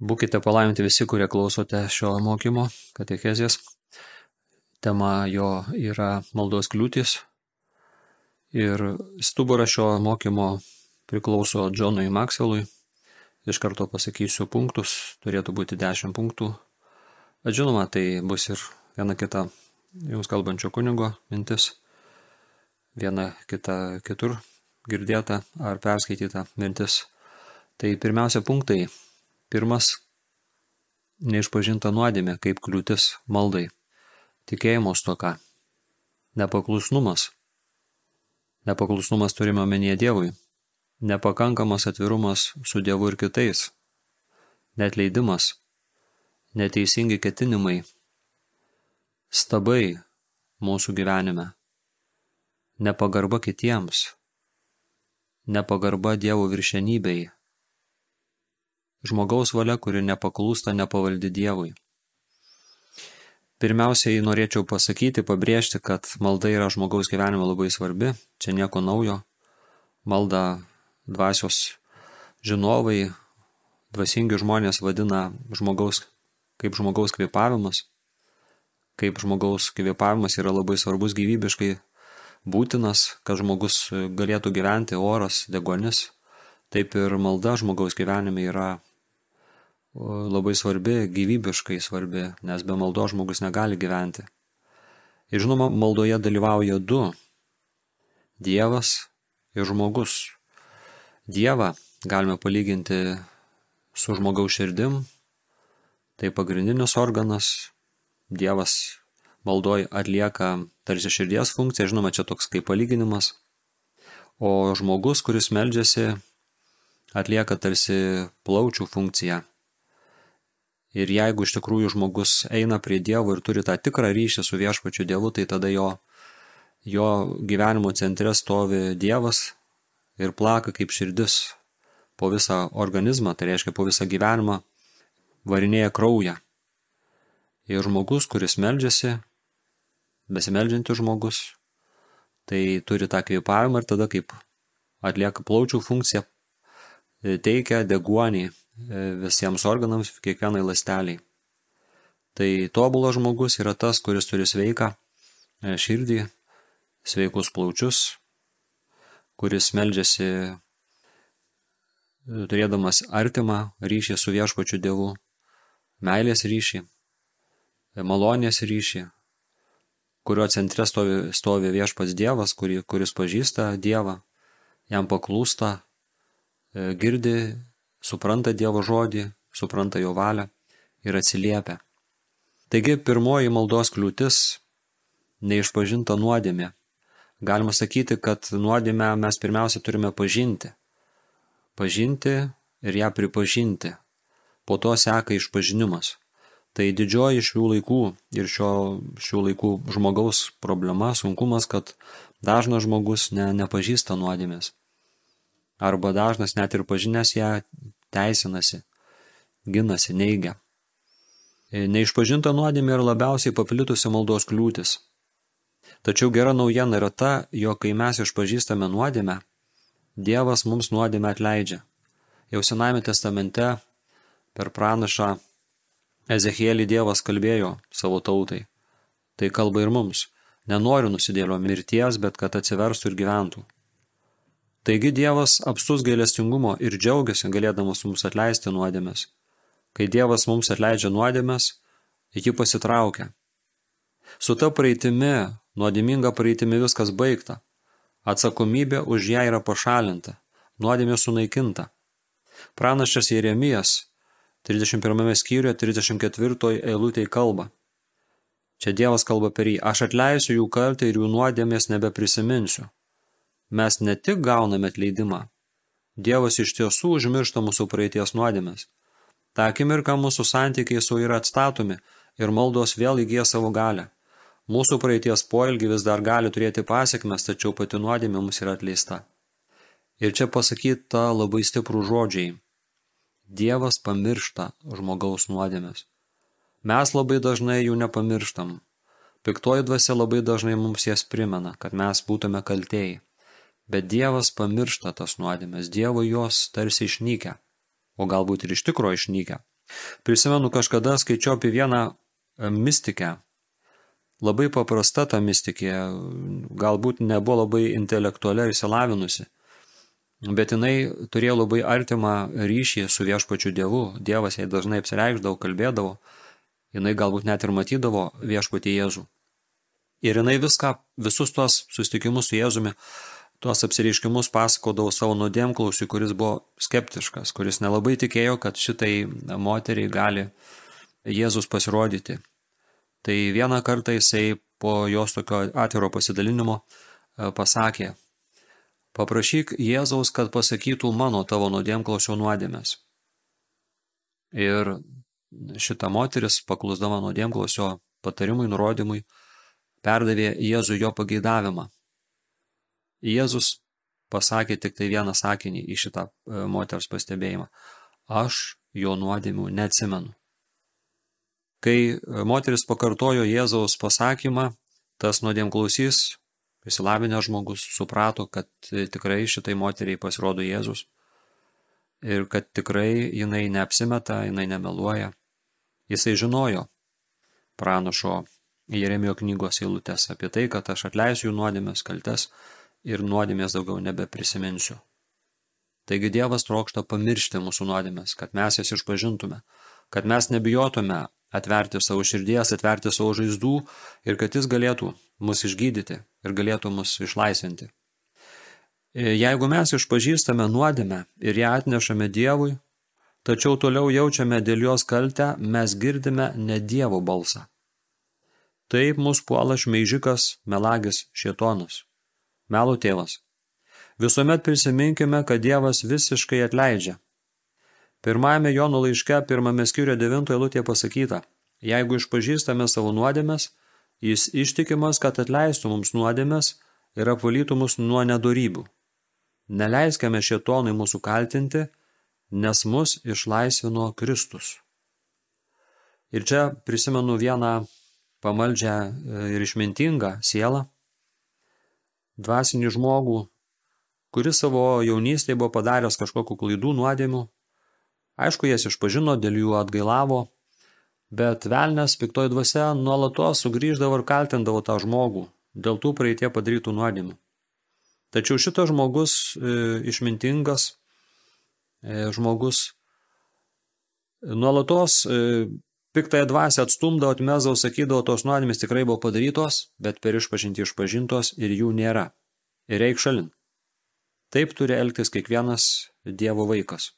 Būkite palaiminti visi, kurie klausote šio mokymo, katechezės. Tema jo yra maldos kliūtis. Ir stuburas šio mokymo priklauso Džonui Makselui. Iš karto pasakysiu punktus, turėtų būti 10 punktų. Bet žinoma, tai bus ir viena kita jums kalbančio kunigo mintis, viena kita kitur girdėta ar perskaityta mintis. Tai pirmiausia punktai Pirmas - neišpažinta nuodėmė kaip kliūtis maldai. Tikėjimo stoka. Nepaklusnumas. Nepaklusnumas turime omenyje Dievui. Nepakankamas atvirumas su Dievu ir kitais. Netleidimas. Neteisingi ketinimai. Stabai mūsų gyvenime. Nepagarba kitiems. Nepagarba Dievo viršenybei žmogaus valia, kuri nepaklūsta nepavaldi Dievui. Pirmiausiai norėčiau pasakyti, pabrėžti, kad malda yra žmogaus gyvenime labai svarbi, čia nieko naujo. Malda dvasios žinovai, dvasingi žmonės vadina žmogaus kaip žmogaus kvėpavimas, kaip žmogaus kvėpavimas yra labai svarbus gyvybiškai būtinas, kad žmogus galėtų gyventi oras, degonis, taip ir malda žmogaus gyvenime yra labai svarbi, gyvybiškai svarbi, nes be maldo žmogus negali gyventi. Ir žinoma, maldoje dalyvauja du - Dievas ir žmogus. Dievą galime palyginti su žmogaus širdim, tai pagrindinis organas, Dievas maldoj atlieka tarsi širdies funkciją, žinoma, čia toks kaip palyginimas, o žmogus, kuris meldžiasi, atlieka tarsi plaučių funkciją. Ir jeigu iš tikrųjų žmogus eina prie Dievo ir turi tą tikrą ryšį su viešpačiu Dievu, tai tada jo, jo gyvenimo centre stovi Dievas ir plaka kaip širdis po visą organizmą, tai reiškia po visą gyvenimą, varinėja kraują. Ir žmogus, kuris meldžiasi, besimeldžiantis žmogus, tai turi tą kvėpavimą ir tada kaip atlieka plaučių funkciją, teikia deguonį visiems organams, kiekvienai lasteliai. Tai tobulas žmogus yra tas, kuris turi sveiką e, širdį, sveikus plaučius, kuris meldžiasi e, turėdamas artimą ryšį su viešpačiu Dievu, meilės ryšį, malonės ryšį, kurio centre stovi, stovi viešpats Dievas, kuri, kuris pažįsta Dievą, jam paklūsta, girdi supranta Dievo žodį, supranta jo valią ir atsiliepia. Taigi pirmoji maldos kliūtis - neišpažinta nuodėmė. Galima sakyti, kad nuodėmę mes pirmiausia turime pažinti. Pažinti ir ją pripažinti. Po to seka išpažinimas. Tai didžioji šių laikų ir šio, šių laikų žmogaus problema, sunkumas, kad dažnas žmogus ne, nepažįsta nuodėmės arba dažnas net ir pažinęs ją teisinasi, ginasi, neigia. E, neišpažinta nuodėmė yra labiausiai paplitusi maldos kliūtis. Tačiau gera naujiena yra ta, jog kai mes išpažįstame nuodėmę, Dievas mums nuodėmę atleidžia. Jau Sename testamente per pranašą Ezechielį Dievas kalbėjo savo tautai. Tai kalba ir mums. Nenoriu nusidėlio mirties, bet kad atsiverstų ir gyventų. Taigi Dievas apstus gailestingumo ir džiaugiasi galėdamas mums atleisti nuodėmes. Kai Dievas mums atleidžia nuodėmes, ji pasitraukia. Su ta praeitimi, nuodėminga praeitimi viskas baigta. Atsakomybė už ją yra pašalinta, nuodėmė sunaikinta. Pranašas Jeremijas 31 skyriuje 34 eilutėje kalba. Čia Dievas kalba per jį, aš atleisiu jų kaltę ir jų nuodėmės nebeprisiminsiu mes ne tik gauname atleidimą, Dievas iš tiesų užmiršta mūsų praeities nuodėmes. Ta akimirka mūsų santykiai su yra atstatomi ir maldos vėl įgyja savo galę. Mūsų praeities poelgi vis dar gali turėti pasiekmes, tačiau pati nuodėmė mums yra atleista. Ir čia pasakyta labai stiprų žodžiai. Dievas pamiršta žmogaus nuodėmes. Mes labai dažnai jų nepamirštam. Piktoji dvasia labai dažnai mums jas primena, kad mes būtume kaltėjai. Bet Dievas pamiršta tas nuodėmės, Dievo jos tarsi išnykę, o galbūt ir iš tikro išnykę, Prisimenu, kažkada skaičiau apie vieną e, mistikę. Labai paprasta ta mistikė, galbūt nebuvo labai intelektualiai išsilavinusi, bet jinai turėjo labai artimą ryšį su viešpačiu Dievu. Dievas jai dažnai apsireikždavo, kalbėdavo, jinai galbūt net ir matydavo viešpatį Jėzų. Ir jinai viską, visus tuos susitikimus su Jėzumi tuos apsireiškimus pasakodavo savo nuodėmklausiui, kuris buvo skeptiškas, kuris nelabai tikėjo, kad šitai moteriai gali Jėzus pasirodyti. Tai vieną kartą jisai po jos tokio atviro pasidalinimo e, pasakė, paprašyk Jėzaus, kad pasakytų mano tavo nuodėmklausio nuodėmės. Ir šita moteris, paklusdama nuodėmklausio patarimui, nurodymui, perdavė Jėzų jo pageidavimą Jėzus pasakė tik tai vieną sakinį į šitą e, moters pastebėjimą. Aš jo nuodėmių neatsimenu. Kai e, moteris pakartojo Jėzaus pasakymą, tas nuodėmklausys, įsilavinęs žmogus, suprato, kad e, tikrai šitai moteriai pasirodo Jėzus ir kad tikrai jinai neapsimeta, jinai nemeluoja. Jisai žinojo pranašo Jeremijo knygos eilutės apie tai, kad aš atleisiu jų nuodėmės kaltes ir nuodėmės daugiau nebeprisiminsiu. Taigi Dievas trokšta pamiršti mūsų nuodėmės, kad mes jas išpažintume, kad mes nebijotume atverti savo širdies, atverti savo žaizdų ir kad jis galėtų mus išgydyti ir galėtų mus išlaisvinti. Jeigu mes išpažįstame nuodėmę ir ją atnešame Dievui, tačiau toliau jaučiame dėl jos kaltę, mes girdime ne Dievo balsą. Taip mus puola šmeižikas, melagis, šietonas melo tėvas. Visuomet prisiminkime, kad Dievas visiškai atleidžia. Pirmajame Jono laiške, pirmame skyrio 9 eilutėje pasakyta, jeigu išpažįstame savo nuodėmes, jis ištikimas, kad atleistų mums nuodėmes ir apvalytų mus nuo nedorybių. Neleiskime šietonai mūsų kaltinti, nes mus išlaisvino Kristus. Ir čia prisimenu vieną pamaldžią ir išmintingą sielą, dvasinį žmogų, kuris savo jaunystėje buvo padaręs kažkokiu klaidų nuodėmių. Aišku, jas išpažino, dėl jų atgailavo, bet velnės piktoji dvasia nuolatos sugrįždavo ir kaltindavo tą žmogų dėl tų praeitie padarytų nuodėmių. Tačiau šitas žmogus e, išmintingas, e, žmogus nuolatos e, piktąją dvasę atstumdavo, atmesdavo, sakydavo, tos nuodėmės tikrai buvo padarytos, bet per išpažinti išpažintos ir jų nėra ir eik šalin. Taip turi elgtis kiekvienas Dievo vaikas,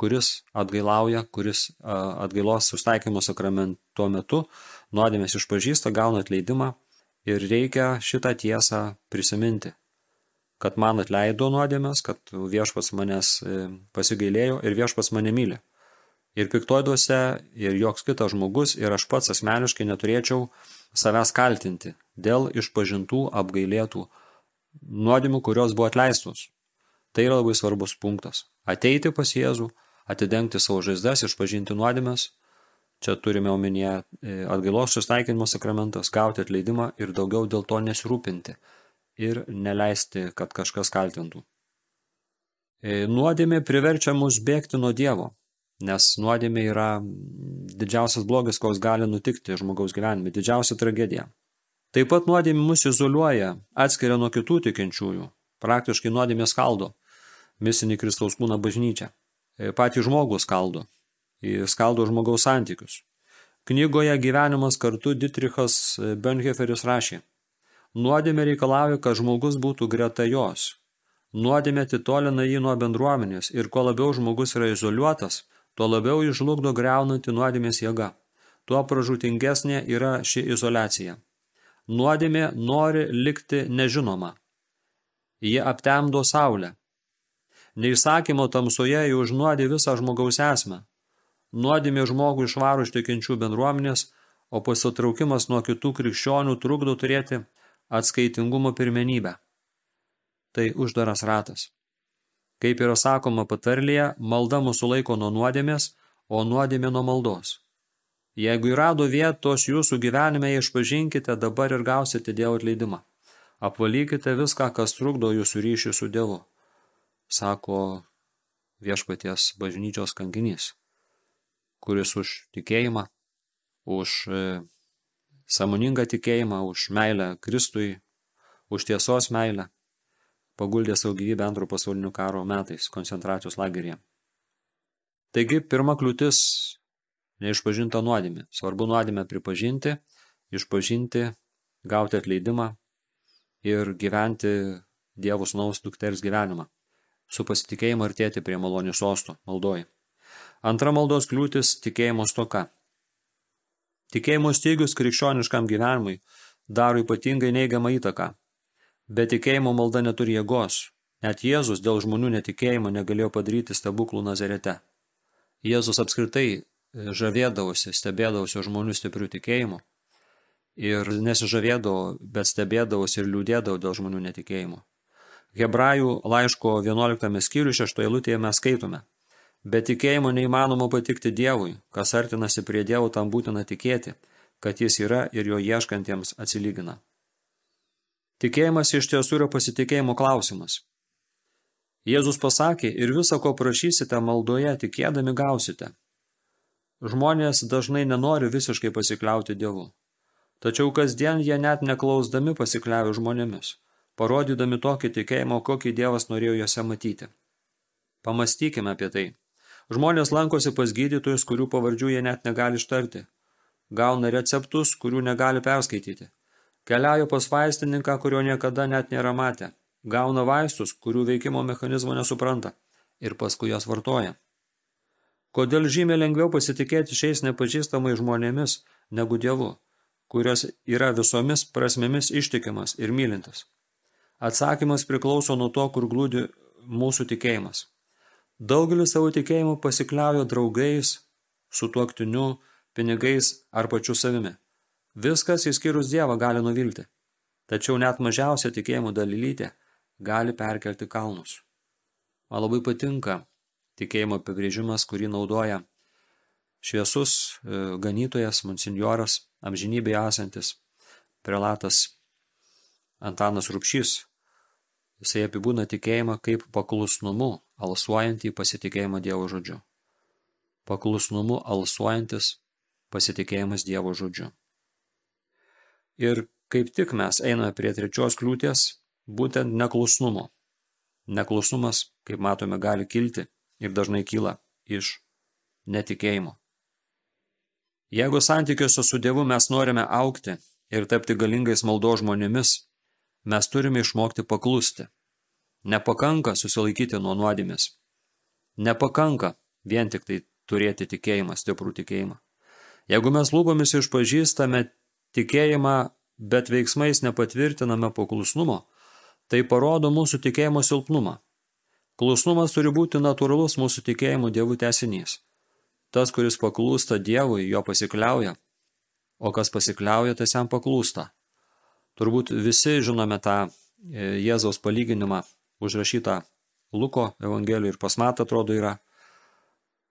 kuris atgailauja, kuris atgailos sustaikymo sakramento metu nuodėmės išpažįsta, gauna atleidimą ir reikia šitą tiesą prisiminti, kad man atleido nuodėmės, kad viešpats manęs e, pasigailėjo ir viešpats mane myli. Ir piktoiduose ir joks kitas žmogus ir aš pats asmeniškai neturėčiau savęs kaltinti dėl išpažintų apgailėtų nuodėmių, kurios buvo atleistos. Tai yra labai svarbus punktas. Ateiti pas Jėzų, atidengti savo žaizdas, išpažinti nuodėmės. Čia turime omenyje e, atgailos sustaikinimo sakramentas, gauti atleidimą ir daugiau dėl to nesirūpinti ir neleisti, kad kažkas kaltintų. E, nuodėmė priverčia mus bėgti nuo Dievo, nes nuodėmė yra didžiausias blogis, koks gali nutikti žmogaus gyvenime, didžiausia tragedija. Taip pat nuodėmė mus izoliuoja, atskiria nuo kitų tikinčiųjų. Praktiškai nuodėmė skaldo misinį Kristaus kūną bažnyčią. E, patį žmogų skaldo. Skaldo žmogaus santykius. Knygoje gyvenimas kartu Dietrichas e, Benheferis rašė. Nuodėmė reikalauja, kad žmogus būtų greta jos. Nuodėmė atitolina jį nuo bendruomenės ir kuo labiau žmogus yra izoliuotas, tuo labiau išžlugdo greunanti nuodėmės jėga. Tuo pražūtingesnė yra ši izolacija. Nuodėmė nori likti nežinoma. Jie aptemdo saulę. Neįsakymo tamsoje jį užnuodė visą žmogaus esmę. Nuodėmė žmogų išvaro iš tikinčių bendruomenės, o pasitraukimas nuo kitų krikščionių trukdo turėti atskaitingumo pirmenybę. Tai uždaras ratas. Kaip yra sakoma patarlėje, malda mūsų laiko nuo nuodėmės, o nuodėmė nuo maldos. Jeigu įrado vietos jūsų gyvenime, išpažinkite dabar ir gausite Dievo atleidimą. Apvalykite viską, kas trukdo jūsų ryšį su Dievu, sako viešpaties bažnyčios kankinys, kuris už tikėjimą, už e, samoningą tikėjimą, už meilę Kristui, už tiesos meilę, paguldė savo gyvybę antrojo pasaulinių karo metais koncentracijos lageryje. Taigi, pirma kliūtis – neišpažinta nuodėmė. Svarbu nuodėmę pripažinti, išpažinti, gauti atleidimą ir gyventi Dievo sūnaus dukters gyvenimą. Su pasitikėjimu artėti prie malonių sostų, maldoji. Antra maldos kliūtis – tikėjimo stoka. Tikėjimo stygius krikščioniškam gyvenimui daro ypatingai neigiamą įtaką. Be tikėjimo malda neturi jėgos. Net Jėzus dėl žmonių netikėjimo negalėjo padaryti stebuklų Nazarete. Jėzus apskritai e, žavėdavosi, stebėdavosi žmonių stiprių tikėjimų ir nesižavėdavo, bet stebėdavosi ir liūdėdavo dėl žmonių netikėjimo. Hebrajų laiško 11 skyrių 6 eilutėje mes skaitome. Be tikėjimo neįmanoma patikti Dievui, kas artinasi prie Dievo tam būtina tikėti, kad jis yra ir jo ieškantiems atsilygina. Tikėjimas iš tiesų yra pasitikėjimo klausimas. Jėzus pasakė, ir visą, ko prašysite maldoje, tikėdami gausite. Žmonės dažnai nenori visiškai pasikliauti Dievu. Tačiau kasdien jie net neklausdami pasikliavė žmonėmis parodydami tokį tikėjimą, kokį Dievas norėjo juose matyti. Pamastykime apie tai. Žmonės lankosi pas gydytojus, kurių pavardžių jie net negali ištarti. Gauna receptus, kurių negali perskaityti. Keliauja pas vaistininką, kurio niekada net nėra matę. Gauna vaistus, kurių veikimo mechanizmo nesupranta. Ir paskui jas vartoja. Kodėl žymiai lengviau pasitikėti šiais nepažįstamai žmonėmis negu Dievu, kurios yra visomis prasmėmis ištikimas ir mylintas? Atsakymas priklauso nuo to, kur glūdi mūsų tikėjimas. Daugelis savo tikėjimų pasikliaujo draugais, sutuoktiniu, pinigais ar pačiu savimi. Viskas įskyrus Dievą gali nuvilti. Tačiau net mažiausia tikėjimų dalylytė gali perkelti kalnus. Man labai patinka tikėjimo apibrėžimas, kurį naudoja šviesus e, ganytojas, monsinjoras, amžinybėje esantis prelatas Antanas Rupšys. Jisai apibūna tikėjimą kaip paklusnumu, alsuojantį pasitikėjimą Dievo žodžiu. Paklusnumu alsuojantis pasitikėjimas Dievo žodžiu. Ir kaip tik mes einame prie trečios kliūties, būtent neklusnumo. Neklusnumas, kaip matome, gali kilti ir dažnai kyla iš netikėjimo. Jeigu santykiuose su Dievu mes norime aukti ir tapti galingais maldo žmonėmis, mes turime išmokti paklusti. Nepakanka susilaikyti nuo nuodėmės. Nepakanka vien tik tai turėti tikėjimą, stiprų tikėjimą. Jeigu mes lūpomis išpažįstame tikėjimą, bet veiksmais nepatvirtiname paklusnumo, tai parodo mūsų tikėjimo silpnumą. Klusnumas turi būti natūralus mūsų tikėjimų dievų tesinys. Tas, kuris paklūsta dievui, jo pasikliauja, o kas pasikliauja, tas jam paklūsta. Turbūt visi žinome tą e, Jėzaus palyginimą užrašytą Luko Evangelijoje ir pas mat atrodo yra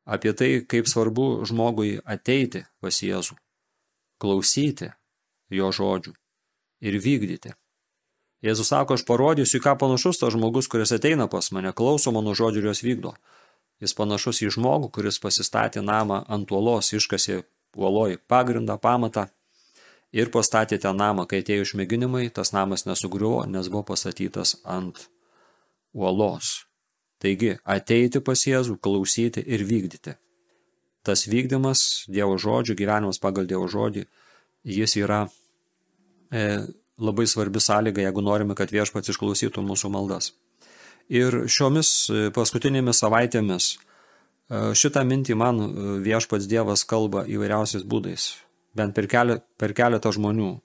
apie tai, kaip svarbu žmogui ateiti pas Jėzų, klausyti jo žodžių ir vykdyti. Jėzus sako, aš parodysiu, ką panašus tas žmogus, kuris ateina pas mane, klauso mano žodžių ir juos vykdo. Jis panašus į žmogų, kuris pasistatė namą ant uolos, iškasė uoloj pagrindą, pamatą ir pastatė ten namą. Kai atėjo išmėginimai, tas namas nesugriuvo, nes buvo pastatytas ant uolos. Taigi, ateiti pas Jėzų, klausyti ir vykdyti. Tas vykdymas Dievo žodžių, gyvenimas pagal Dievo žodį, jis yra e, labai svarbi sąlyga, jeigu norime, kad viešpats išklausytų mūsų maldas. Ir šiomis e, paskutinėmis savaitėmis e, šitą mintį man e, viešpats Dievas kalba įvairiausiais būdais bent per, keli, per keletą žmonių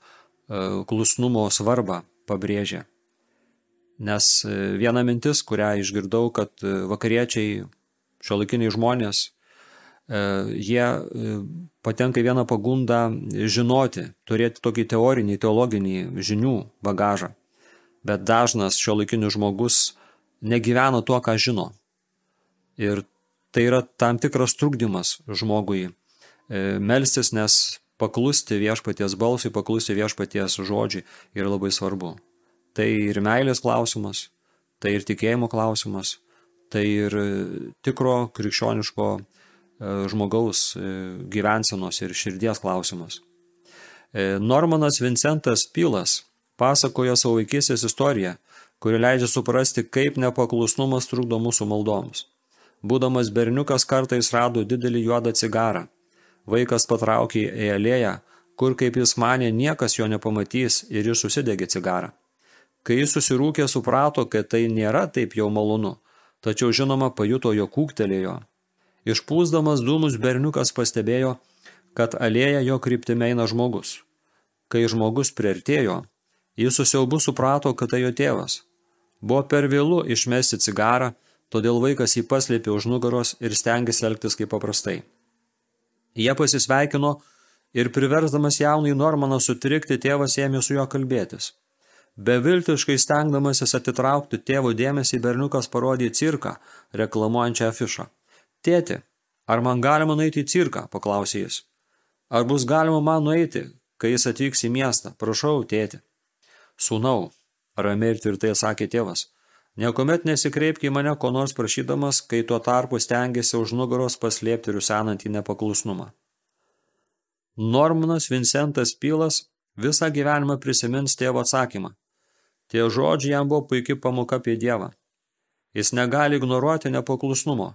klusnumo svarbą pabrėžė. Nes viena mintis, kurią išgirdau, kad vakariečiai, šiuolaikiniai žmonės, jie patenka į vieną pagundą žinoti, turėti tokį teorinį, teologinį žinių bagažą. Bet dažnas šiuolaikinis žmogus negyvena tuo, ką žino. Ir tai yra tam tikras trukdymas žmogui melstis, nes paklusti viešpaties balsui, paklusti viešpaties žodžiui yra labai svarbu. Tai ir meilės klausimas, tai ir tikėjimo klausimas, tai ir tikro krikščioniško žmogaus gyvensenos ir širdies klausimas. Normanas Vincentas Pilas pasakojo savo vaikysės istoriją, kuri leidžia suprasti, kaip nepaklusnumas trukdo mūsų maldoms. Būdamas berniukas kartais rado didelį juodą cigarą. Vaikas patraukė į alėją, kur, kaip jis manė, niekas jo nepamatys ir jis susidegė cigarą. Kai jis susirūkė, suprato, kad tai nėra taip jau malonu, tačiau žinoma pajuto jo kūktelėjo. Išpūsdamas dūmus berniukas pastebėjo, kad alėja jo kryptime eina žmogus. Kai žmogus priartėjo, jis susiaubu suprato, kad tai jo tėvas. Buvo per vėlu išmesti cigarą, todėl vaikas jį paslėpė už nugaros ir stengėsi elgtis kaip paprastai. Jie pasisveikino ir priversdamas jaunai Normaną sutrikti, tėvas ėmė su juo kalbėtis. Beviltiškai stengdamasis atitraukti tėvo dėmesį, berniukas parodė cirką, reklamuojančią afišą. Tėti, ar man galima nueiti į cirką, paklausė jis. Ar bus galima man nueiti, kai jis atvyks į miestą? Prašau, tėti. Sūnau, ramiai ir tvirtai sakė tėvas. Niekuomet nesikreipk į mane ko nors prašydamas, kai tuo tarpu stengiasi už nugaros paslėpti rusenantį nepaklusnumą. Normanas Vincentas Pilas visą gyvenimą prisimins tėvo atsakymą. Tie žodžiai jam buvo puikiai pamoka apie Dievą. Jis negali ignoruoti nepaklusnumo,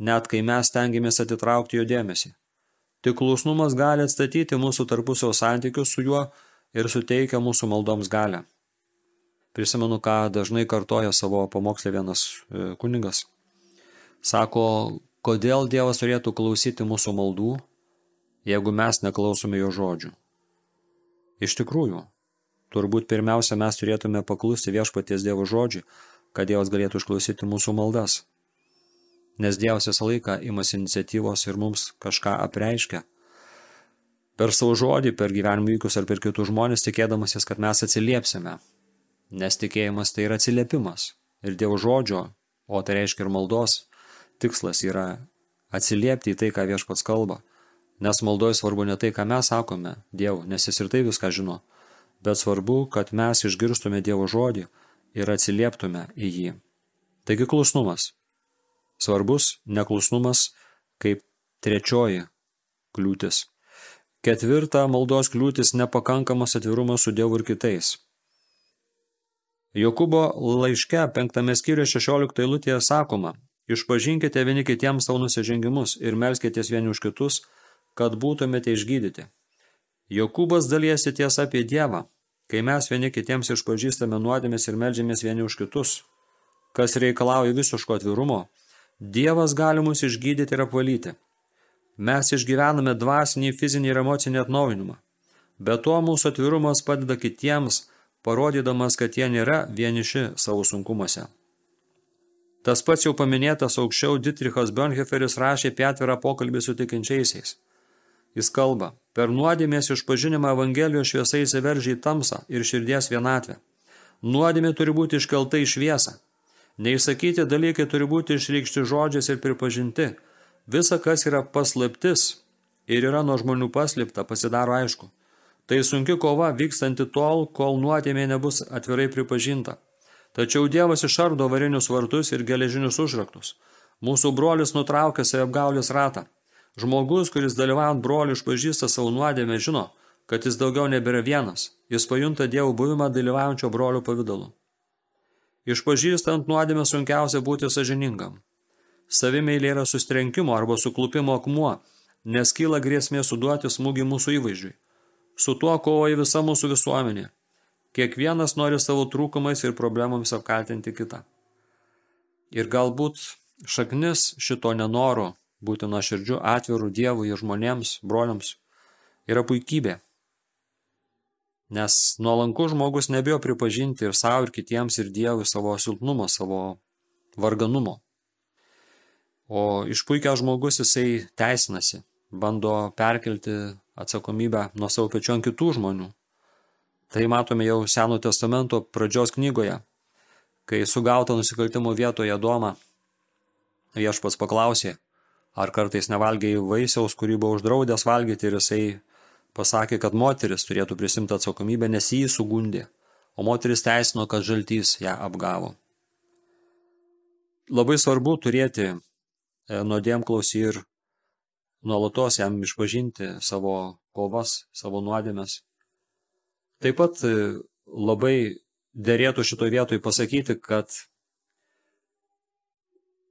net kai mes stengiamės atitraukti jo dėmesį. Tik klusnumas gali atstatyti mūsų tarpusio santykius su juo ir suteikia mūsų maldoms galę. Prisimenu, ką dažnai kartoja savo pamokslė vienas e, kunigas. Sako, kodėl Dievas turėtų klausyti mūsų maldų, jeigu mes neklausome jo žodžių. Iš tikrųjų, turbūt pirmiausia mes turėtume paklusti viešpaties Dievo žodžiui, kad Dievas galėtų išklausyti mūsų maldas. Nes Dievas visą laiką imasi iniciatyvos ir mums kažką apreiškia. Per savo žodį, per gyvenimo įvykius ar per kitus žmonės, tikėdamasis, kad mes atsiliepsime nes tikėjimas tai yra atsiliepimas ir Dievo žodžio, o tai reiškia ir maldos, tikslas yra atsiliepti į tai, ką viešpats kalba, nes maldoje svarbu ne tai, ką mes sakome Dievu, nes jis ir tai viską žino, bet svarbu, kad mes išgirstume Dievo žodį ir atsilieptume į jį. Taigi klusnumas. Svarbus neklusnumas kaip trečioji kliūtis. Ketvirta maldos kliūtis nepakankamas atvirumas su Dievu ir kitais. Jokūbo laiške penktame skyriuje 16 eilutėje sakoma, išpažinkite vieni kitiems savo nusižengimus ir melskitės vieni už kitus, kad būtumėte išgydyti. Jokūbas dalyjasi tiesa apie Dievą, kai mes vieni kitiems išpažįstame nuodėmės ir melžiamės vieni už kitus, kas reikalauja visiško atvirumo, Dievas gali mus išgydyti ir apvalyti. Mes išgyvename dvasinį, fizinį ir emocinį atnaujinimą. Be to mūsų atvirumas padeda kitiems – parodydamas, kad jie nėra vieniši savo sunkumuose. Tas pats jau paminėtas aukščiau Dietrichas Bönheferis rašė apie atvirą pokalbį su tikinčiaisiais. Jis kalba, per nuodėmės išpažinimą Evangelijos šviesa įsiveržia į tamsą ir širdies vienatvę. Nuodėmė turi būti iškelta į šviesą. Neįsakyti dalykai turi būti išreikšti žodžiais ir pripažinti. Visa, kas yra paslaptis ir yra nuo žmonių paslėpta, pasidaro aišku. Tai sunki kova vykstanti tol, kol nuodėmė nebus atvirai pripažinta. Tačiau Dievas išardo varinius vartus ir geležinius užraktus. Mūsų brolis nutraukia savapgaulės ratą. Žmogus, kuris dalyvaujant brolių išpažįsta savo nuodėmę, žino, kad jis daugiau nebėra vienas. Jis pajunta Dievo buvimą dalyvaujančio brolių pavydalu. Išpažįstant nuodėmę sunkiausia būti sažiningam. Savimeilė yra sustrenkimo arba suklupimo akmuo, nes kyla grėsmė suduoti smūgį mūsų įvaizdžiui. Su tuo kovoja visa mūsų visuomenė. Kiekvienas nori savo trūkumais ir problemomis apkaltinti kitą. Ir galbūt šaknis šito nenoro būti nuoširdžiu atviru Dievui ir žmonėms, broliams, yra puikybė. Nes nuolankus žmogus nebijo pripažinti ir savo, ir kitiems, ir Dievui savo silpnumo, savo varganumo. O išpuikęs žmogus jisai teisinasi, bando perkelti atsakomybę nuo savo pečių ant kitų žmonių. Tai matome jau Seno testamento pradžios knygoje, kai sugauta nusikaltimo vietoje Doma, viešpats paklausė, ar kartais nevalgiai vaisiaus, kurį buvo uždraudęs valgyti ir jisai pasakė, kad moteris turėtų prisimti atsakomybę, nes jį sugundė, o moteris teisino, kad žaltys ją apgavo. Labai svarbu turėti e, nuodėmklausį ir nuolatos jam išpažinti savo kovas, savo nuodėmes. Taip pat e, labai dėrėtų šitoje vietoje pasakyti, kad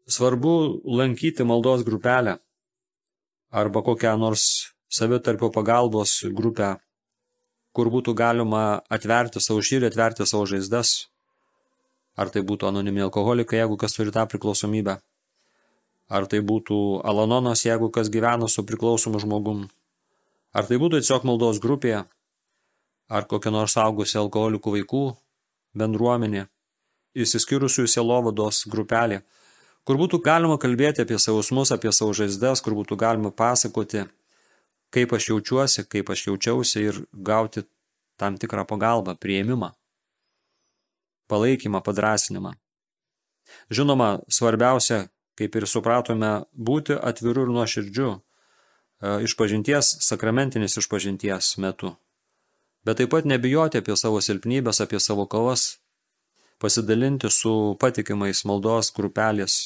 svarbu lankyti maldos grupelę arba kokią nors savitarpio pagalbos grupę, kur būtų galima atverti savo širdį, atverti savo žaizdas. Ar tai būtų anonimi alkoholikai, jeigu kas turi tą priklausomybę. Ar tai būtų alanonas, jeigu kas gyvena su priklausomu žmogum. Ar tai būtų tiesiog maldos grupėje, ar kokia nors augusi alkoholikų vaikų bendruomenė, įsiskyrusių sielovados grupelė, kur būtų galima kalbėti apie sausmus, apie savo žaizdas, kur būtų galima pasakoti, kaip aš jaučiuosi, kaip aš jaučiausi ir gauti tam tikrą pagalbą, prieimimą, palaikymą, padrasinimą. Žinoma, svarbiausia, kaip ir supratome, būti atviru ir nuoširdžiu e, išpažinties, sakramentinis išpažinties metu bet taip pat nebijoti apie savo silpnybės, apie savo kovas, pasidalinti su patikimais maldos grupelės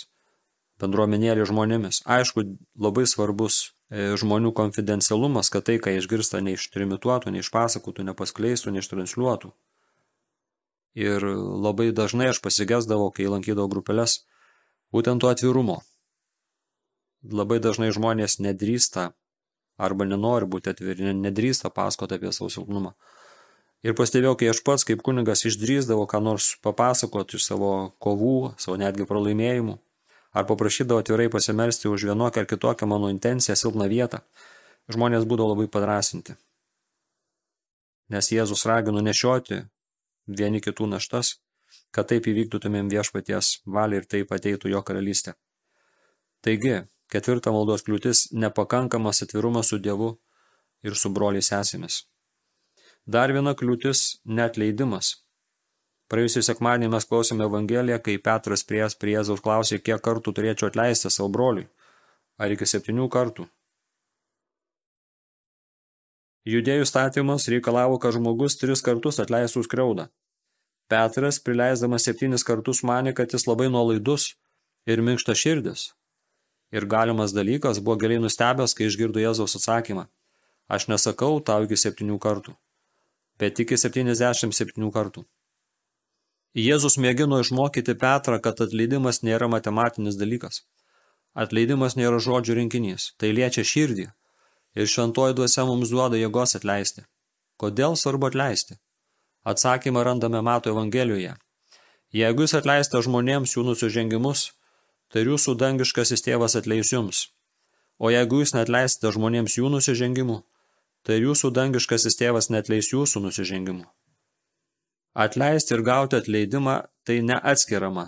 bendruomenėlį žmonėmis. Aišku, labai svarbus žmonių konfidencialumas, kad tai, ką išgirsta, neištrimituotų, neišpasakotų, nepaskleistų, neištransliuotų. Ir labai dažnai aš pasigesdavau, kai lankydavau grupelės, būtent to atvirumo. Labai dažnai žmonės nedrįsta arba nenori būti atviri, nedrįsta pasakoti apie savo silpnumą. Ir pastebėjau, kai aš pats kaip kunigas išdrįsdavo ką nors papasakoti iš savo kovų, savo netgi pralaimėjimų, ar paprašydavo atvirai pasimelsti už vienokią ar kitokią mano intenciją, silpną vietą, žmonės būdavo labai padrasinti. Nes Jėzus ragino nešioti vieni kitų naštas, kad taip įvykdytumėm viešpaties valią ir taip ateitų jo karalystė. Taigi, Ketvirta maldos kliūtis – nepakankamas atvirumas su Dievu ir su broliais sesėmis. Dar viena kliūtis – neatleidimas. Praėjusį sekmadienį mes klausėme Evangeliją, kai Petras prie, prie Jėzaus klausė, kiek kartų turėčiau atleisti savo broliui. Ar iki septynių kartų? Judėjų statymas reikalavo, kad žmogus tris kartus atleistų skriaudą. Petras, prileisdamas septynis kartus, manė, kad jis labai nuolaidus ir minkšta širdis, Ir galimas dalykas buvo giliai nustebęs, kai išgirdo Jėzaus atsakymą. Aš nesakau tau iki septynių kartų, bet iki 77 kartų. Jėzus mėgino išmokyti Petrą, kad atleidimas nėra matematinis dalykas. Atleidimas nėra žodžių rinkinys, tai liečia širdį. Ir šventoji duose mums duoda jėgos atleisti. Kodėl svarbu atleisti? Atsakymą randame Mato Evangelijoje. Jeigu jūs atleisite žmonėms jų nusižengimus, tai jūsų dangiškasis tėvas atleis jums. O jeigu jūs netleisite žmonėms jų nusižengimų, tai jūsų dangiškasis tėvas netleis jūsų nusižengimų. Atleisti ir gauti atleidimą tai neatskiriama.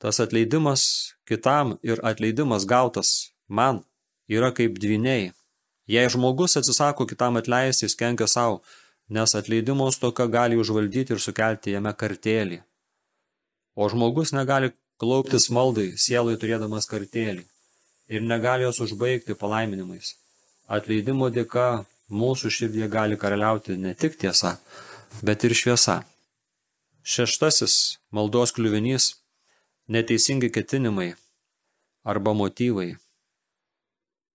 Tas atleidimas kitam ir atleidimas gautas man yra kaip dviniai. Jei žmogus atsisako kitam atleisti, jis kenkia savo, nes atleidimo stoka gali užvaldyti ir sukelti jame kartėlį. O žmogus negali klauptis maldai, sielai turėdamas kartėlį ir negali jos užbaigti palaiminimais. Atleidimo dėka mūsų širdie gali karaliauti ne tik tiesa, bet ir šviesa. Šeštasis maldos kliuvinys – neteisingi ketinimai arba motyvai.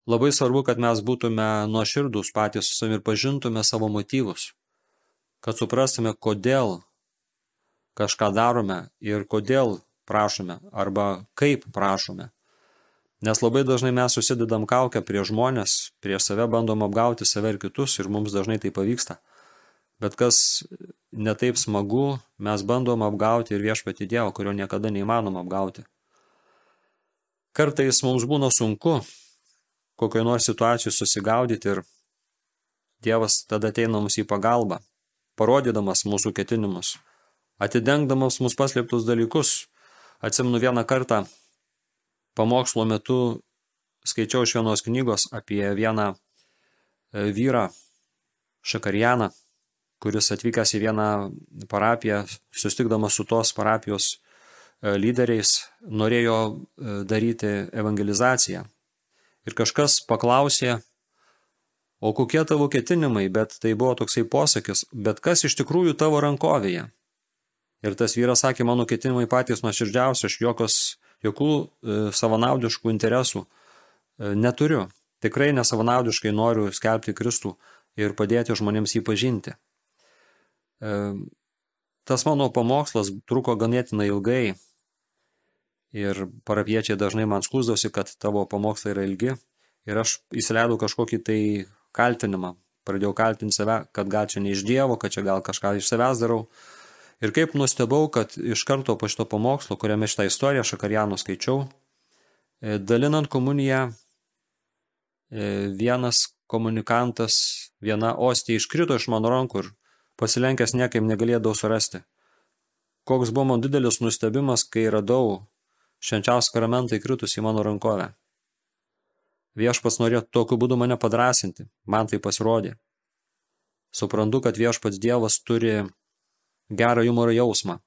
Labai svarbu, kad mes būtume nuoširdus patys su savimi ir pažintume savo motyvus, kad suprastume, kodėl kažką darome ir kodėl prašome arba kaip prašome. Nes labai dažnai mes susidedam kaukę prie žmonės, prie save bandom apgauti save ir kitus ir mums dažnai tai pavyksta. Bet kas netaip smagu, mes bandom apgauti ir viešpati Dievą, kurio niekada neįmanom apgauti. Kartais mums būna sunku kokioje nors situacijoje susigaudyti ir Dievas tada ateina mums į pagalbą, parodydamas mūsų ketinimus, atidengdamas mūsų paslėptus dalykus, Atsimenu vieną kartą pamokslo metu skaičiau iš vienos knygos apie vieną e, vyrą, Šakarianą, kuris atvykęs į vieną parapiją, sustikdamas su tos parapijos e, lyderiais, norėjo e, daryti evangelizaciją. Ir kažkas paklausė, o kokie tavo ketinimai, bet tai buvo toksai posakis, bet kas iš tikrųjų tavo rankovėje? Ir tas vyras sakė, mano ketinimai patys nuoširdžiausi, aš jokios, jokių e, savanaudiškų interesų neturiu. Tikrai nesavanaudiškai noriu skelbti Kristų ir padėti žmonėms jį pažinti. E, tas mano pamokslas truko ganėtinai ilgai ir parapiečiai dažnai man skūsdavosi, kad tavo pamokslai yra ilgi ir aš įsileidau kažkokį tai kaltinimą. Pradėjau kaltinti save, kad gal čia ne iš Dievo, kad čia gal kažką iš savęs darau. Ir kaip nustebau, kad iš karto po šito pamokslo, kuriame šitą istoriją Šakarijanų skaičiau, e, dalinant komuniją, e, vienas komunikantas, viena ostė iškrito iš mano rankų ir pasilenkęs niekaip negalėdavau surasti. Koks buvo man didelis nustebimas, kai radau švenčiausią karamentą įkritus į mano rankovę. Viešpats norėjo tokiu būdu mane padrasinti, man tai pasirodė. Suprantu, kad viešpats Dievas turi gerą humoro jausmą.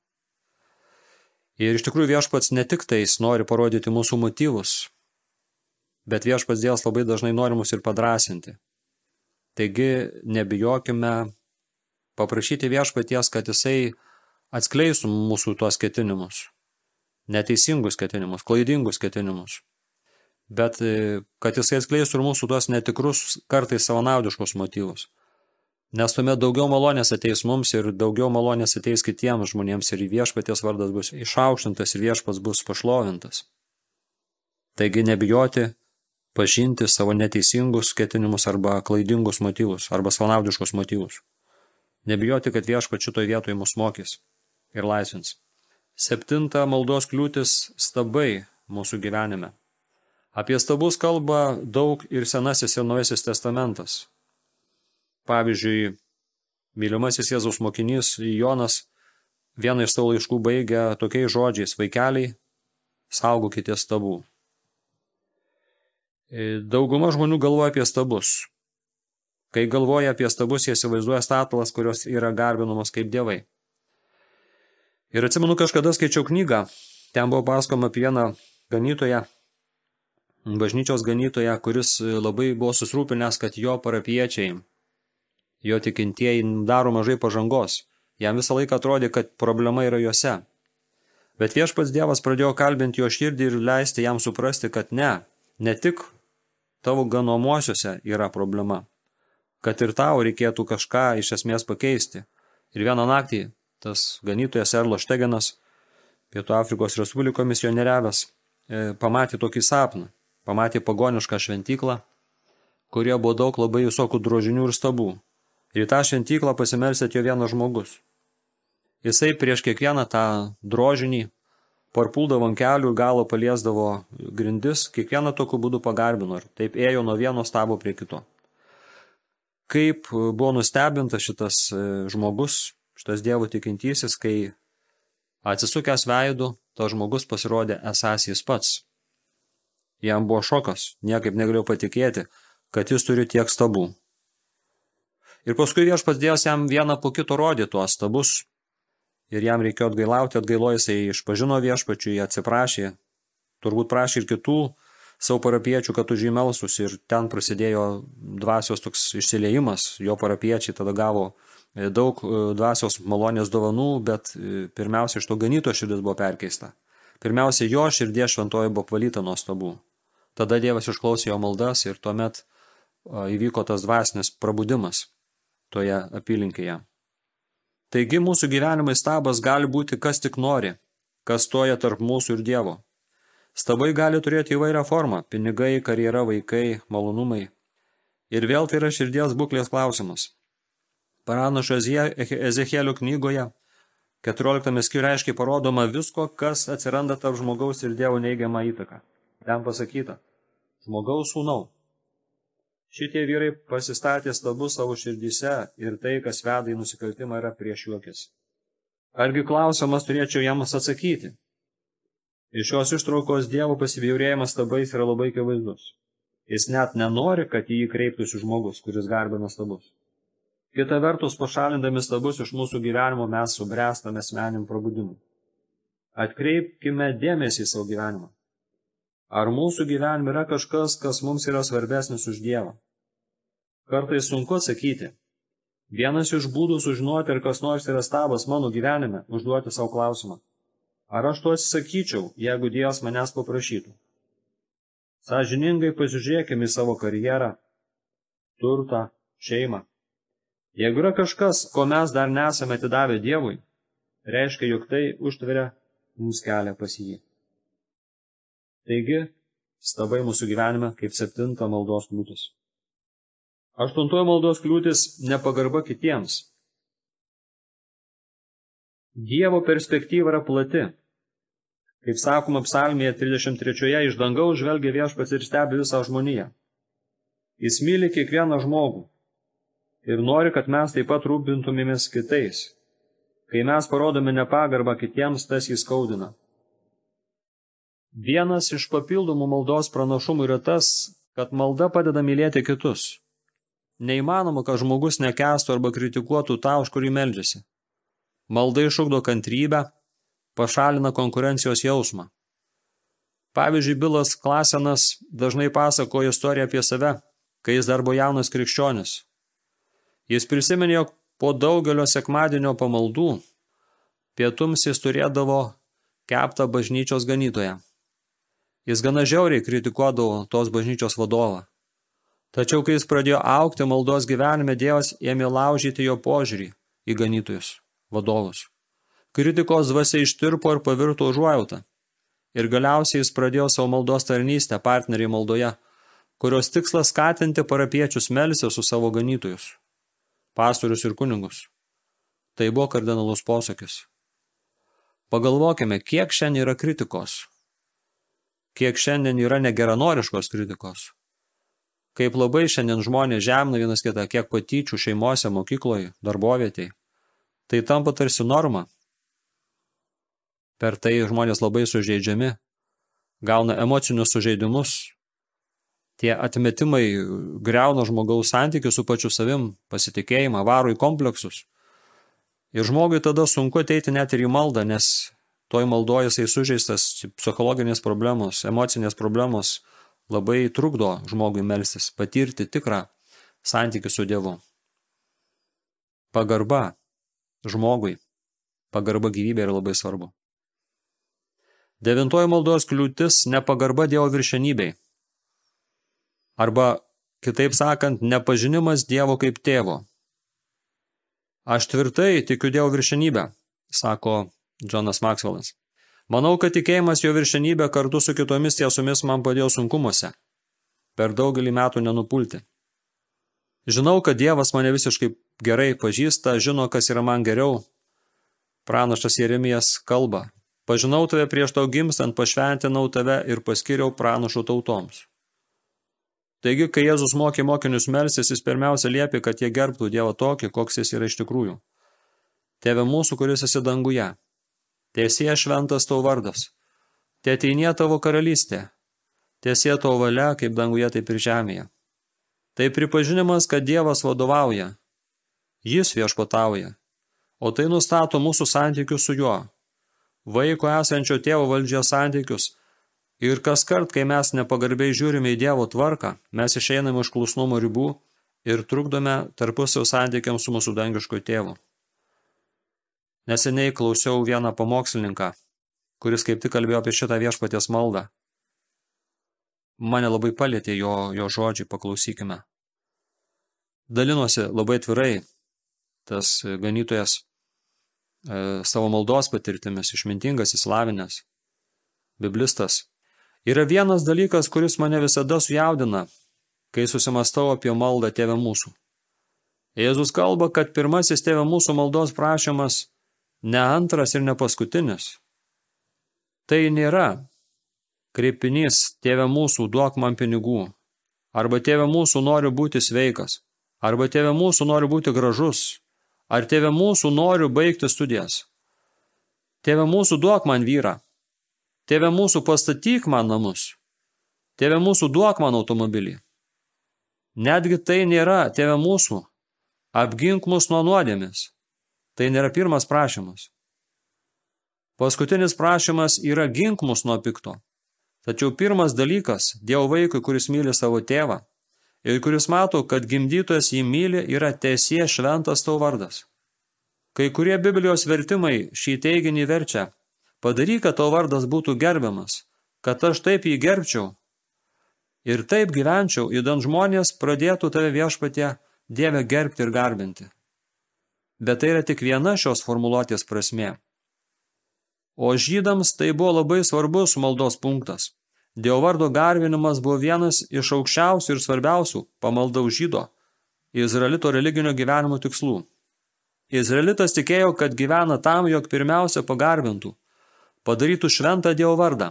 Ir iš tikrųjų viešpats ne tik tais nori parodyti mūsų motyvus, bet viešpats Dievas labai dažnai nori mus ir padrasinti. Taigi nebijokime paprašyti viešpaties, kad jisai atskleisų mūsų tuos ketinimus, neteisingus ketinimus, klaidingus ketinimus. Bet kad jisai atskleistų ir mūsų tuos netikrus, kartais savanaudiškus motyvus. Nes tuomet daugiau malonės ateis mums ir daugiau malonės ateis kitiems žmonėms ir viešpaties vardas bus išaukštintas ir viešpas bus pašlovintas. Taigi nebijoti pažinti savo neteisingus ketinimus arba klaidingus motyvus arba savanaudiškus motyvus. Nebijoti, kad viešpat šitoj vietoj mus mokys ir laisvins. Septinta maldos kliūtis stabai mūsų gyvenime. Apie stabus kalba daug ir Senasis ir Naujasis testamentas. Pavyzdžiui, mylimasis Jėzaus mokinys Jonas vieną iš savo laiškų baigia tokiais žodžiais – vaikeliai, saugokite stabų. Dauguma žmonių galvoja apie stabus. Kai galvoja apie stabus, jie įsivaizduoja statulas, kurios yra garbinamos kaip dievai. Ir atsimenu, kažkada skaičiau knygą, ten buvo paskoma apie vieną ganytoją, bažnyčios ganytoją, kuris labai buvo susirūpinęs, kad jo parapiečiai, jo tikintieji daro mažai pažangos. Jam visą laiką atrodė, kad problema yra juose. Bet viešpats Dievas pradėjo kalbinti jo širdį ir leisti jam suprasti, kad ne, ne tik tavo ganomuosiuose yra problema kad ir tau reikėtų kažką iš esmės pakeisti. Ir vieną naktį tas ganytojas Erlo Štegenas, Pietų Afrikos Respubliko misionieriavęs, e, pamatė tokį sapną. Pamatė pagonišką šventyklą, kurie buvo daug labai visokių drožinių ir stabų. Ir į tą šventyklą pasimersė atėjo vienas žmogus. Jisai prieš kiekvieną tą drožinį parpuldavo ant kelių ir galo paliesdavo grindis, kiekvieną tokiu būdu pagarbino ir taip ėjo nuo vieno stabo prie kito kaip e, buvo nustebintas šitas e, žmogus, šitas dievų tikintysis, kai atsisukęs veidų, tas žmogus pasirodė esas jis pats. Jam buvo šokas, niekaip negalėjau patikėti, kad jis turi tiek stabų. Ir paskui viešpats Dievas jam vieną po kito rodė tuos stabus. Ir jam reikėjo atgailauti, atgailo jisai išpažino viešpačiui, atsiprašė, turbūt prašė ir kitų savo parapiečių, kad už jį melsus ir ten prasidėjo dvasios toks išsiliejimas, jo parapiečiai tada gavo e, daug e, dvasios malonės dovanų, bet e, pirmiausia iš to ganyto širdis buvo perkeista. Pirmiausia, jo širdie šventoji buvo apvalyta nuo stabų. Tada Dievas išklausė jo maldas ir tuomet įvyko tas dvasinis prabudimas toje apylinkėje. Taigi mūsų gyvenimai stabas gali būti kas tik nori, kas stoja tarp mūsų ir Dievo. Stabai gali turėti įvairią formą – pinigai, karjera, vaikai, malonumai. Ir vėl tai yra širdies būklės klausimas. Paranašo Ezechielio knygoje 14 skyriuje aiškiai parodoma visko, kas atsiranda tarp žmogaus ir Dievo neigiamą įtaką. Ten pasakyta – žmogaus sūnau. Šitie vyrai pasistatė stabus savo širdyse ir tai, kas veda į nusikaltimą, yra prieš juokis. Argi klausimas turėčiau jiems atsakyti – Iš šios ištraukos Dievo pasibjaurėjimas stabais yra labai akivaizdus. Jis net nenori, kad į jį kreiptųsi žmogus, kuris garbina stabus. Kita vertus, pašalindami stabus iš mūsų gyvenimo mes subręstame asmenim prabudimui. Atkreipkime dėmesį į savo gyvenimą. Ar mūsų gyvenime yra kažkas, kas mums yra svarbesnis už Dievą? Kartais sunku atsakyti. Vienas iš būdų sužinoti, ar kas nors yra stabas mano gyvenime, užduoti savo klausimą. Ar aš to atsisakyčiau, jeigu Dievas manęs paprašytų? Sąžiningai pasižiūrėkime į savo karjerą, turtą, šeimą. Jeigu yra kažkas, ko mes dar nesame atidavę Dievui, reiškia, jog tai užtveria mums kelią pas jį. Taigi, stabai mūsų gyvenime kaip septinta maldos kliūtis. Aštuntoji maldos kliūtis – nepagarba kitiems. Dievo perspektyva yra plati. Kaip sakoma psalmėje 33 iš dangaus žvelgia viešpats ir stebi visą žmoniją. Jis myli kiekvieną žmogų ir nori, kad mes taip pat rūpintumėmės kitais. Kai mes parodome nepagarbą kitiems, tas jį skaudina. Vienas iš papildomų maldos pranašumų yra tas, kad malda padeda mylėti kitus. Neįmanoma, kad žmogus nekestų arba kritikuotų tą, už kurį meldžiasi. Malda išugdo kantrybę, pašalina konkurencijos jausmą. Pavyzdžiui, Bilas Klasenas dažnai pasakojo istoriją apie save, kai jis dar buvo jaunas krikščionis. Jis prisiminė, jog po daugelio sekmadienio pamaldų pietums jis turėdavo keptą bažnyčios ganytoją. Jis gana žiauriai kritikuodavo tos bažnyčios vadovą. Tačiau, kai jis pradėjo aukti maldos gyvenime, Dievas ėmė laužyti jo požiūrį į ganytojus vadovus. Kritikos dvasia ištirpo ir pavirto užuojautą. Ir galiausiai jis pradėjo savo maldos tarnystę partneriai maldoje, kurios tikslas skatinti parapiečius melsi su savo ganytojus, pastorius ir kunigus. Tai buvo kardinalus posakis. Pagalvokime, kiek šiandien yra kritikos, kiek šiandien yra negeranoriškos kritikos, kaip labai šiandien žmonės žemina vienas kitą, kiek patyčių šeimose, mokykloje, darbovietėje. Tai tampa tarsi norma. Per tai žmonės labai sužeidžiami, gauna emocinius sužeidimus. Tie atmetimai greuna žmogaus santykių su pačiu savim, pasitikėjimą, varo į kompleksus. Ir žmogui tada sunku ateiti net ir į maldą, nes toj maldoje jisai sužeistas psichologinės problemos, emocinės problemos labai trukdo žmogui melstis, patirti tikrą santykių su Dievu. Pagarba žmogui. Pagarba gyvybė yra labai svarbu. Devintoji maldos kliūtis – nepagarba Dievo viršenybei. Arba, kitaip sakant, nepažinimas Dievo kaip tėvo. Aš tvirtai tikiu Dievo viršenybę, sako Jonas Maxwellas. Manau, kad tikėjimas jo viršenybė kartu su kitomis tiesomis man padėjo sunkumuose. Per daugelį metų nenupulti. Žinau, kad Dievas mane visiškai gerai pažįsta, žino, kas yra man geriau. Pranašas Jeremijas kalba. Pažinau tave prieš tau gimstant, pašventinau tave ir paskiriau pranašų tautoms. Taigi, kai Jėzus mokė mokinius melsis, jis pirmiausia liepė, kad jie gerbtų Dievą tokį, koks jis yra iš tikrųjų. Tėve mūsų, kuris esi danguje. Tiesie šventas tau vardas. Tėteinė tavo karalystė. Tiesie tavo valia, kaip danguje, taip ir žemėje. Tai pripažinimas, kad Dievas vadovauja. Jis viešpatauja. O tai nustato mūsų santykius su juo. Vaiko esančio tėvo valdžios santykius. Ir kas kart, kai mes nepagarbiai žiūrime į Dievo tvarką, mes išeiname iš klusnumo ribų ir trukdome tarpusio santykiams su mūsų dangišku tėvu. Neseniai klausiau vieną pamokslininką, kuris kaip tik kalbėjo apie šitą viešpaties maldą. Mane labai palėtė jo, jo žodžiai, paklausykime. Dalinosi labai atvirai tas ganytojas savo maldos patirtimis, išmintingas, įslavinęs, biblistas. Yra vienas dalykas, kuris mane visada sujaudina, kai susimastau apie maldą tėvę mūsų. Jėzus kalba, kad pirmasis tėvė mūsų maldos prašymas ne antras ir ne paskutinis. Tai nėra kreipinys tėvė mūsų duok man pinigų, arba tėvė mūsų noriu būti sveikas, arba tėvė mūsų noriu būti gražus, ar tėvė mūsų noriu baigti studijas. Tėvė mūsų duok man vyrą, tėvė mūsų pastatyk man namus, tėvė mūsų duok man automobilį. Netgi tai nėra tėvė mūsų, apgink mus nuo nuodėmis. Tai nėra pirmas prašymas. Paskutinis prašymas yra gink mus nuo pikto. Tačiau pirmas dalykas Dievo vaikui, kuris myli savo tėvą ir kuris mato, kad gimdytojas jį myli, yra tiesie šventas tau vardas. Kai kurie Biblijos vertimai šį teiginį verčia, padaryk, kad tau vardas būtų gerbiamas, kad aš taip jį gerbčiau. Ir taip gyvenčiau, įdant žmonės pradėtų tave viešpatie Dievę gerbti ir garbinti. Bet tai yra tik viena šios formuluotės prasmė. O žydams tai buvo labai svarbus maldos punktas. Dievo vardo garbinimas buvo vienas iš aukščiausių ir svarbiausių pamalda už žydo Izraelito religinio gyvenimo tikslų. Izraelitas tikėjo, kad gyvena tam, jog pirmiausia pagarbintų, padarytų šventą Dievo vardą.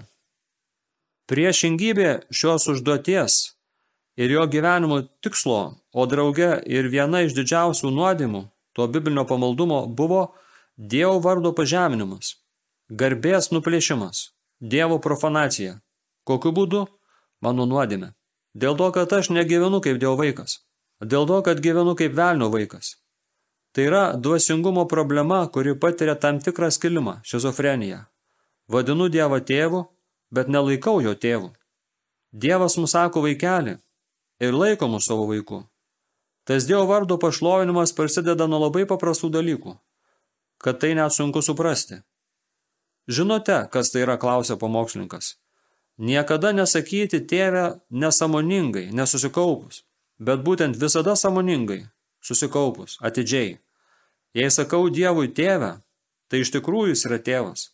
Priešingybė šios užduoties ir jo gyvenimo tikslo, o drauge ir viena iš didžiausių nuodimų to biblinio pamaldumo buvo Dievo vardo pažeminimas, garbės nuplėšimas, Dievo profanacija. Kokiu būdu? Mano nuodėme. Dėl to, kad aš negyvenu kaip Dievo vaikas. Dėl to, kad gyvenu kaip velnio vaikas. Tai yra dvasingumo problema, kuri patiria tam tikrą skilimą, šizofreniją. Vadinu Dievą tėvu, bet nelaikau jo tėvu. Dievas mums sako vaikelį ir laiko mus savo vaiku. Tas Dievo vardo pašlovinimas prasideda nuo labai paprastų dalykų, kad tai net sunku suprasti. Žinote, kas tai yra, klausia pamokslininkas. Niekada nesakyti tėvę nesamoningai, nesusikaupus, bet būtent visada samoningai, susikaupus, atidžiai. Jei sakau Dievui tėvę, tai iš tikrųjų jis yra tėvas.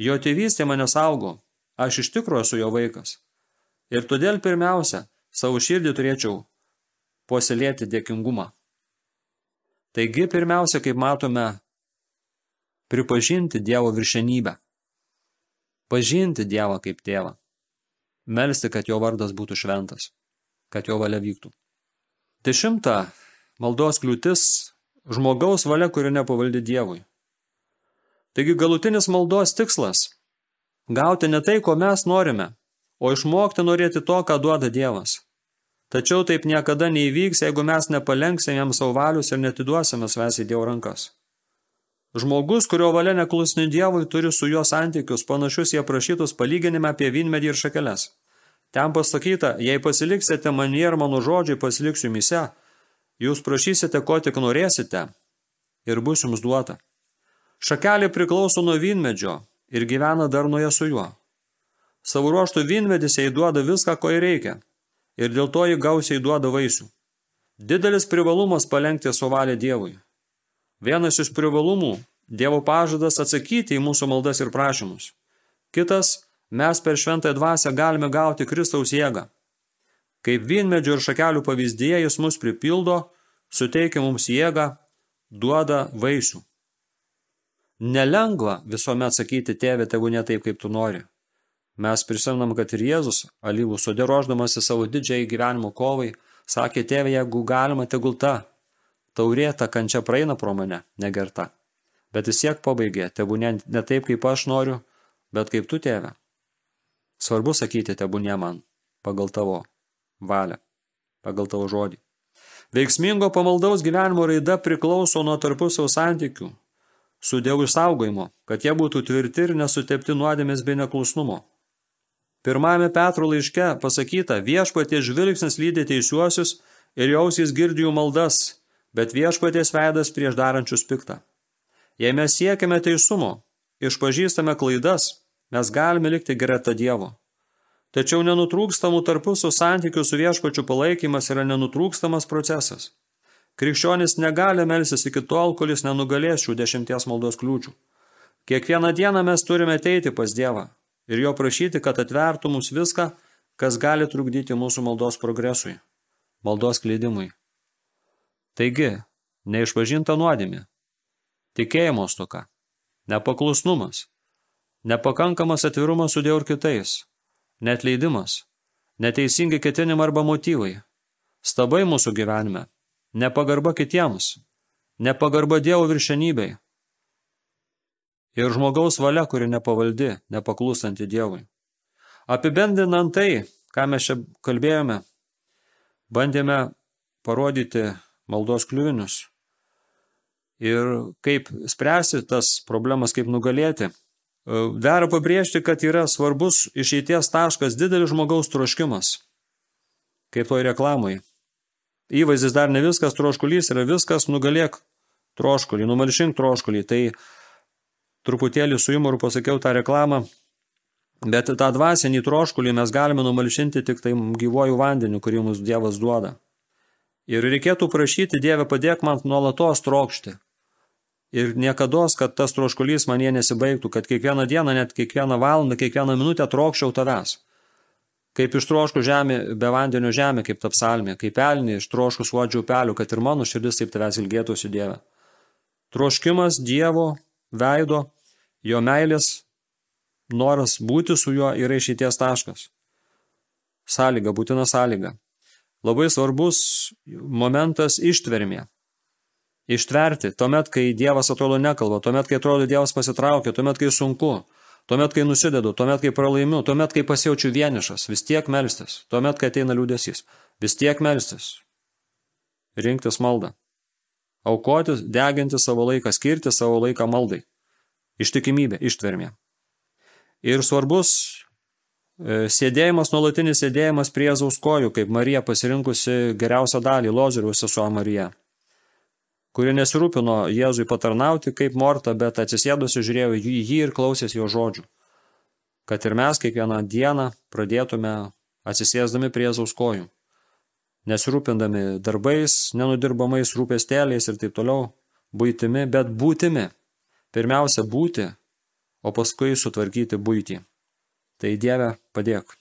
Jo tėvystė mane saugo, aš iš tikrųjų esu jo vaikas. Ir todėl pirmiausia, savo širdį turėčiau puoselėti dėkingumą. Taigi, pirmiausia, kaip matome, pripažinti Dievo viršenybę. Pažinti Dievą kaip tėvą melsti, kad jo vardas būtų šventas, kad jo valia vyktų. Dešimta maldos kliūtis – žmogaus valia, kuri nepavaldi Dievui. Taigi galutinis maldos tikslas – gauti ne tai, ko mes norime, o išmokti norėti to, ką duoda Dievas. Tačiau taip niekada neįvyks, jeigu mes nepalenksim jam savo valius ir netiduosime svės į Dievo rankas. Žmogus, kurio valia neklusni Dievui, turi su juo santykius panašius jie prašytus palyginime apie vynmedį ir šakeles. Ten pasakyta, jei pasiliksite manie ir mano žodžiai pasiliksiu mise, jūs prašysite, ko tik norėsite, ir bus jums duota. Šakelė priklauso nuo vynmedžio ir gyvena darnoje su juo. Savo ruoštų vynmedis jai duoda viską, ko jai reikia, ir dėl to jį gausiai duoda vaisių. Didelis privalumas palengti suvalę Dievui. Vienas iš privalumų – Dievo pažadas atsakyti į mūsų maldas ir prašymus. Kitas – mes per šventąją dvasę galime gauti Kristaus jėgą. Kaip vynmedžio ir šakelių pavyzdėje jis mus pripildo, suteikia mums jėgą, duoda vaisių. Nelengva visuomet sakyti tėvė tegu ne taip, kaip tu nori. Mes prisimnam, kad ir Jėzus, alyvų sudėroždamas į savo didžiai gyvenimo kovai, sakė tėvė, jeigu galima, tegul ta, taurė ta kančia praeina pro mane, negerta. Bet vis siek pabaigė, tegu ne, ne taip, kaip aš noriu, bet kaip tu tėvė. Svarbu sakyti tebūnie man, pagal tavo valią, pagal tavo žodį. Veiksmingo pamaldaus gyvenimo raida priklauso nuo tarpusio santykių, su Dievo išsaugojimo, kad jie būtų tvirti ir nesutepti nuodėmės bei neklusnumo. Pirmame Petro laiške pasakyta, viešpaties žvilgsnis lydi teisiuosius ir jausys girdi jų maldas, bet viešpaties veidas prieš darančius piktą. Jei mes siekiame teisumo, išpažįstame klaidas, mes galime likti greta Dievo. Tačiau nenutrūkstamų tarpusų santykių su viešpačiu palaikymas yra nenutrūkstamas procesas. Krikščionis negali melsis iki tol, kol jis nenugalės šių dešimties maldos kliūčių. Kiekvieną dieną mes turime ateiti pas Dievą ir jo prašyti, kad atvertų mums viską, kas gali trukdyti mūsų maldos progresui, maldos klydimui. Taigi, neišpažinta nuodėmė, tikėjimo stoka, nepaklusnumas, Nepakankamas atvirumas su Dievu ir kitais, netleidimas, neteisingi ketinimai arba motyvai, stabai mūsų gyvenime, nepagarba kitiems, nepagarba Dievo viršenybei. Ir žmogaus valia, kuri nepavaldi, nepaklūstanti Dievui. Apibendinant tai, ką mes čia kalbėjome, bandėme parodyti maldos kliuvinius ir kaip spręsti tas problemas, kaip nugalėti. Dera pabrėžti, kad yra svarbus išeities taškas didelis žmogaus troškimas, kaip toj reklamai. Įvaizdis dar ne viskas, troškulys yra viskas, nugalėk troškulį, numalšink troškulį. Tai truputėlį su jumoru pasakiau tą reklamą, Bet tą dvasinį troškulį mes galime numalšinti tik tai gyvojų vandeniu, kurį mums Dievas duoda. Ir reikėtų prašyti Dievę padėk man nuolatos trokšti. Ir niekada, kad tas troškulys man jie nesibaigtų, kad kiekvieną dieną, net kiekvieną valandą, kiekvieną minutę trokščiau tavęs. Kaip ištroškų žemė, be vandenio žemė, kaip ta psalmė, kaip pelnė ištroškų suodžių upelių, kad ir mano širdis taip tavęs ilgėtųsi Dieve. Troškimas Dievo veido, jo meilės noras būti su juo yra išeities taškas. Sąlyga, būtina sąlyga. Labai svarbus momentas ištvermė. Ištverti, tuomet, kai Dievas atrodo nekalba, tuomet, kai atrodo Dievas pasitraukia, tuomet, kai sunku, tuomet, kai nusidedu, tuomet, kai pralaimiu, tuomet, kai pasijaučiu vienišas, vis tiek melstis, tuomet, kai ateina liūdėsys, vis tiek melstis. Rinktis maldą. Aukotis, deginti savo laiką, skirti savo laiką maldai. Ištikimybė, ištvermė. Ir svarbus sėdėjimas, nuolatinis sėdėjimas prie Jėzaus kojų, kaip Marija pasirinkusi geriausią dalį, Lozoriaus sesuo Marija, kuri nesirūpino Jėzui patarnauti kaip morta, bet atsisėdusi žiūrėjo į jį ir klausėsi jo žodžių. Kad ir mes kiekvieną dieną pradėtume atsisėsdami prie Jėzaus kojų, nesirūpindami darbais, nenudirbamais rūpestėliais ir taip toliau, būtimi, bet būtimi. Pirmiausia būti o paskui sutvarkyti būtį. Tai Dieve padėk.